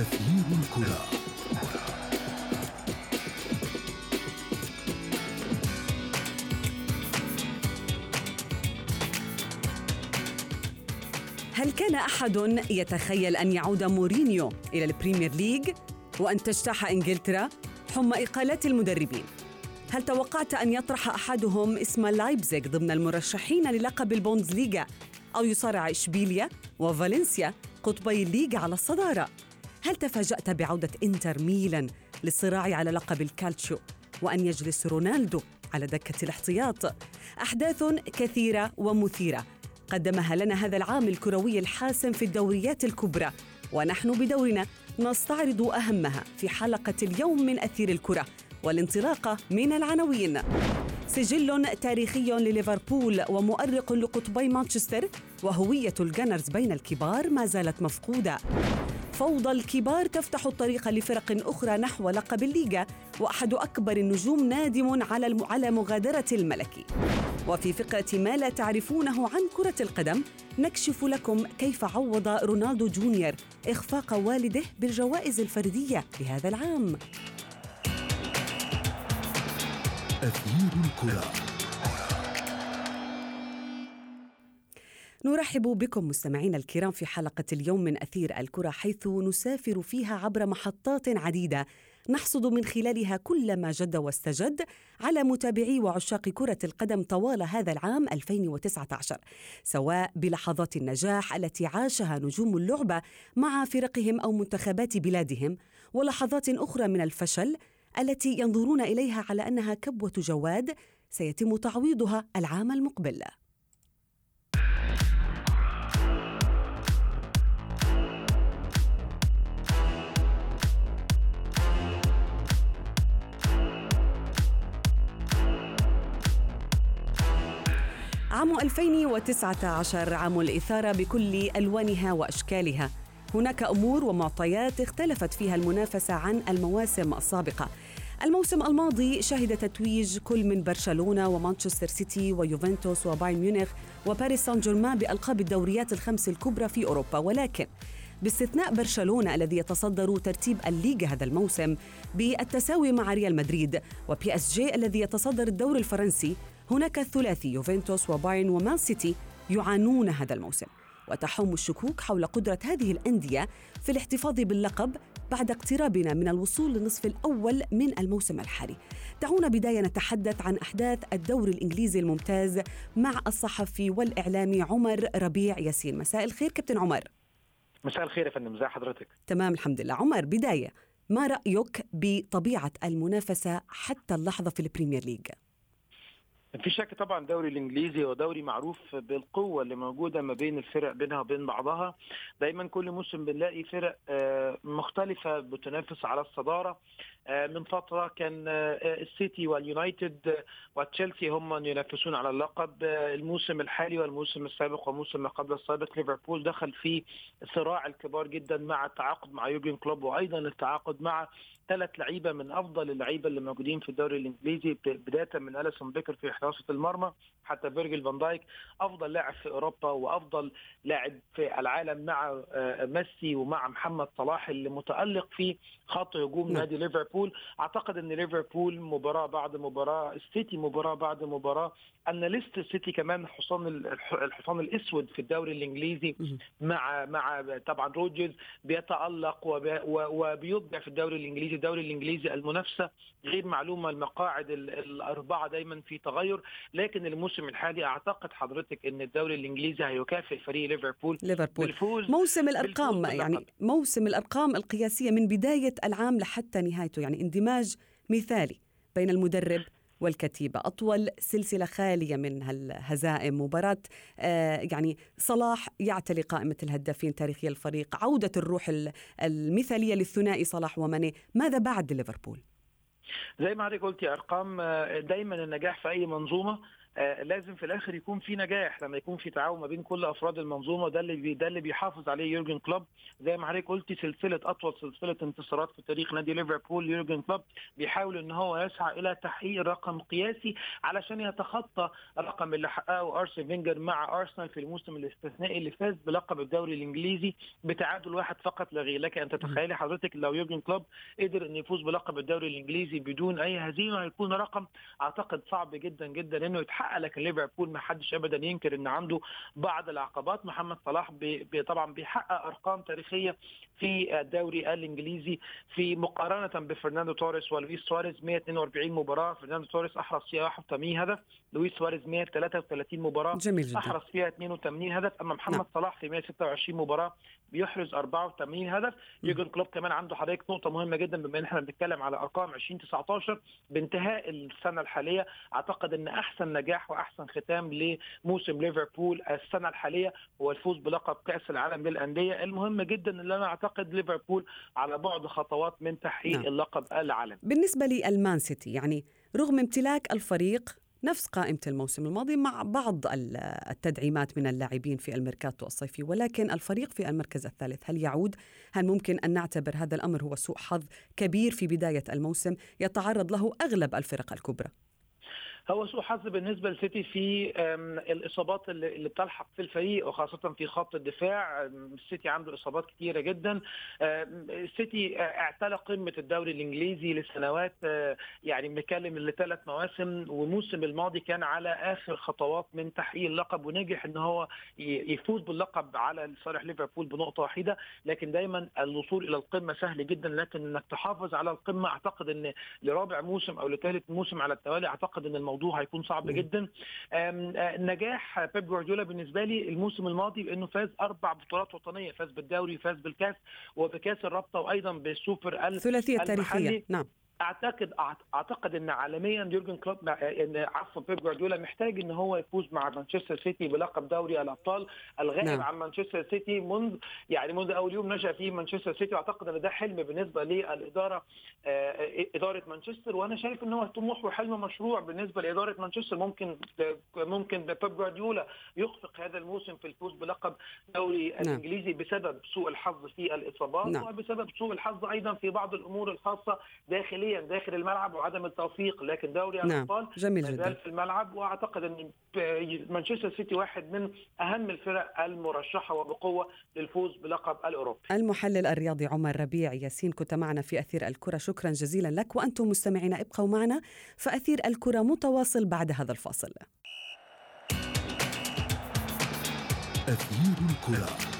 أثير الكرة. هل كان أحد يتخيل أن يعود مورينيو إلى البريمير ليج وأن تجتاح إنجلترا حمى إقالات المدربين؟ هل توقعت أن يطرح أحدهم اسم لايبزيغ ضمن المرشحين للقب البوندسليغا أو يصارع إشبيليا وفالنسيا قطبي الليغا على الصدارة؟ هل تفاجأت بعودة إنتر ميلان للصراع على لقب الكالتشيو وأن يجلس رونالدو على دكة الاحتياط؟ أحداث كثيرة ومثيرة. قدمها لنا هذا العام الكروي الحاسم في الدوريات الكبرى. ونحن بدورنا نستعرض أهمها في حلقة اليوم من أثير الكرة والانطلاقه من العناوين. سجل تاريخي لليفربول ومؤرق لقطبي مانشستر وهوية الجنرز بين الكبار ما زالت مفقودة. فوضى الكبار تفتح الطريق لفرق أخرى نحو لقب الليغا وأحد أكبر النجوم نادم على على مغادرة الملكي وفي فقرة ما لا تعرفونه عن كرة القدم نكشف لكم كيف عوض رونالدو جونيور إخفاق والده بالجوائز الفردية لهذا العام. أثير الكرة. نرحب بكم مستمعينا الكرام في حلقة اليوم من أثير الكرة حيث نسافر فيها عبر محطات عديدة. نحصد من خلالها كل ما جد واستجد على متابعي وعشاق كرة القدم طوال هذا العام 2019 سواء بلحظات النجاح التي عاشها نجوم اللعبة مع فرقهم أو منتخبات بلادهم ولحظات أخرى من الفشل التي ينظرون إليها على أنها كبوة جواد سيتم تعويضها العام المقبل. عام 2019 عام الإثارة بكل ألوانها وأشكالها. هناك أمور ومعطيات اختلفت فيها المنافسة عن المواسم السابقة. الموسم الماضي شهد تتويج كل من برشلونة ومانشستر سيتي ويوفنتوس وبايرن ميونخ وباريس سان جيرمان بألقاب الدوريات الخمس الكبرى في أوروبا. ولكن باستثناء برشلونة الذي يتصدر ترتيب الليغا هذا الموسم بالتساوي مع ريال مدريد وبي إس جي الذي يتصدر الدوري الفرنسي هناك الثلاثي يوفنتوس وبايرن ومان سيتي يعانون هذا الموسم. وتحوم الشكوك حول قدرة هذه الأندية في الاحتفاظ باللقب بعد اقترابنا من الوصول للنصف الأول من الموسم الحالي. دعونا بداية نتحدث عن أحداث الدوري الإنجليزي الممتاز مع الصحفي والإعلامي عمر ربيع ياسين. مساء الخير كابتن عمر. مساء الخير يا فندم ازي حضرتك؟ تمام الحمد لله. عمر بداية ما رأيك بطبيعة المنافسة حتى اللحظة في البريمير ليج؟ في شك طبعا الدوري الإنجليزي هو دوري معروف بالقوة اللي موجودة ما بين الفرق بينها وبين بعضها. دايما كل موسم بنلاقي فرق آه، مختلفة بتنافس على الصدارة. من فترة كان آه، السيتي واليونايتد وتشيلسي هم ينافسون على اللقب الموسم الحالي والموسم السابق والموسم ما قبل السابق ليفربول دخل في صراع الكبار جدا مع التعاقد مع يورجن كلوب وأيضا التعاقد مع ثلاث لعيبة من أفضل اللعيبة اللي موجودين في الدوري الإنجليزي بداية من أليسون بيكر في حراسة المرمى حتى فيرجل فان دايك أفضل لاعب في أوروبا وأفضل لاعب في العالم مع آه، ميسي ومع محمد صلاح اللي متألق في خط هجوم نعم. نادي ليفربول أعتقد إن ليفربول مباراة بعد مباراة السيتي مباراة بعد مباراة. أن ليست السيتي كمان حصان الحصان الأسود في الدوري الإنجليزي مع مع طبعا روجرز بيتألق وبيبدع في الدوري الإنجليزي. الدوري الإنجليزي المنافسة غير معلومة المقاعد الأربعة دايما في تغير. لكن الموسم الحالي أعتقد حضرتك إن الدوري الإنجليزي هيكافئ فريق ليفربول. ليفربول. بالفوز موسم الأرقام بالفوز يعني موسم الأرقام القياسية من بداية العام لحتى نهايته يعني اندماج مثالي بين المدرب والكتيبة أطول سلسلة خالية من الهزائم مباراة آه يعني صلاح يعتلي قائمة الهدافين تاريخي الفريق عودة الروح المثالية للثنائي صلاح وماني ماذا بعد ليفربول؟ زي ما حضرتك قلتي أرقام آه، دايما النجاح في أي منظومة لازم في الآخر يكون في نجاح لما يكون في تعاون ما بين كل أفراد المنظومة ده اللي ده اللي بيحافظ عليه يورجن كلوب. زي ما حضرتك قلتي سلسلة أطول سلسلة انتصارات في تاريخ نادي ليفربول يورجن كلوب بيحاول إن هو يسعى إلى تحقيق رقم قياسي علشان يتخطى الرقم اللي حققه ارسن فينجر مع أرسنال في الموسم الاستثنائي اللي فاز بلقب الدوري الإنجليزي بتعادل واحد فقط لا غير. لك ان تتخيلي حضرتك لو يورجن كلوب قدر ان يفوز بلقب الدوري الإنجليزي بدون أي هزيمة هيكون رقم أعتقد صعب جدا جدا إنه يتحقق. لكن ليفربول ما حدش ابدا ينكر إن عنده بعض العقبات. محمد صلاح بي طبعا بيحقق أرقام تاريخية في الدوري الإنجليزي في مقارنة بفرناندو توريس ولويس سواريز 142 مباراة. فرناندو توريس أحرز فيها 81 هدف. لويس سواريز 133 مباراة. جميل جدا. أحرز فيها 82 هدف. أما محمد نعم. صلاح في 126 مباراة. بيحرز 84 هدف. يورجن كلوب كمان عنده حضرتك نقطة مهمة جدا بما إن إحنا بنتكلم على أرقام 2019 بانتهاء السنة الحالية أعتقد إن أحسن نجاح وأحسن ختام لموسم ليفربول السنة الحالية هو الفوز بلقب كأس العالم للأندية. المهم جدا اللي أنا أعتقد ليفربول على بعد خطوات من تحقيق نعم. اللقب العالمي. بالنسبة للمان سيتي يعني رغم امتلاك الفريق نفس قائمة الموسم الماضي مع بعض ال- التدعيمات من اللاعبين في الميركاتو الصيفي ولكن الفريق في المركز الثالث هل يعود؟ هل ممكن أن نعتبر هذا الأمر هو سوء حظ كبير في بداية الموسم يتعرض له أغلب الفرق الكبرى؟ هو سوء حظ بالنسبة لسيتي في الإصابات اللي بتلحق في الفريق وخاصة في خط الدفاع. السيتي عنده إصابات كتيرة جدا. السيتي اعتلى قمة الدوري الإنجليزي لسنوات أه، يعني بنتكلم لثلاث مواسم والموسم الماضي كان على آخر خطوات من تحقيق اللقب ونجح إن هو يفوز باللقب على صالح ليفربول بنقطة واحدة. لكن دايما الوصول إلى القمة سهل جدا لكن إنك تحافظ على القمة أعتقد إن لرابع موسم أو لثالث موسم على التوالي أعتقد إن الموضوع هيكون صعب. جدا. آه، نجاح بيب جوارديولا بالنسبة لي الموسم الماضي بأنه فاز أربع بطولات وطنية فاز بالدوري فاز بالكأس وبكأس الرابطة وأيضا بالسوبر ال- الثلاثية التاريخية. المحلي. نعم. اعتقد أعتقد إن عالميا يورجن كلوب إن عفوا بيب جوارديولا محتاج إن هو يفوز مع مانشستر سيتي بلقب دوري الأبطال الغائب نعم. نعم. عن مانشستر سيتي منذ يعني منذ أول يوم نشأ فيه مانشستر سيتي وأعتقد إن ده حلم بالنسبة للإدارة آه، إدارة مانشستر وأنا شايف إن هو طموح وحلم مشروع بالنسبة لإدارة مانشستر ممكن ممكن بيب جوارديولا يخفق هذا الموسم في الفوز بلقب دوري الإنجليزي بسبب سوء الحظ في الإصابات نعم. وبسبب سوء الحظ أيضا في بعض الأمور الخاصة داخليا داخل الملعب وعدم التوفيق لكن دوري نعم الأبطال جميل ما جدا. في الملعب وأعتقد إن مانشستر سيتي واحد من أهم الفرق المرشحة وبقوة للفوز بلقب الأوروبي. المحلل الرياضي عمر ربيع ياسين كنت معنا في أثير الكرة. شكرا جزيلا لك وأنتم مستمعين ابقوا معنا فأثير الكرة متواصل بعد هذا الفاصل. أثير الكرة.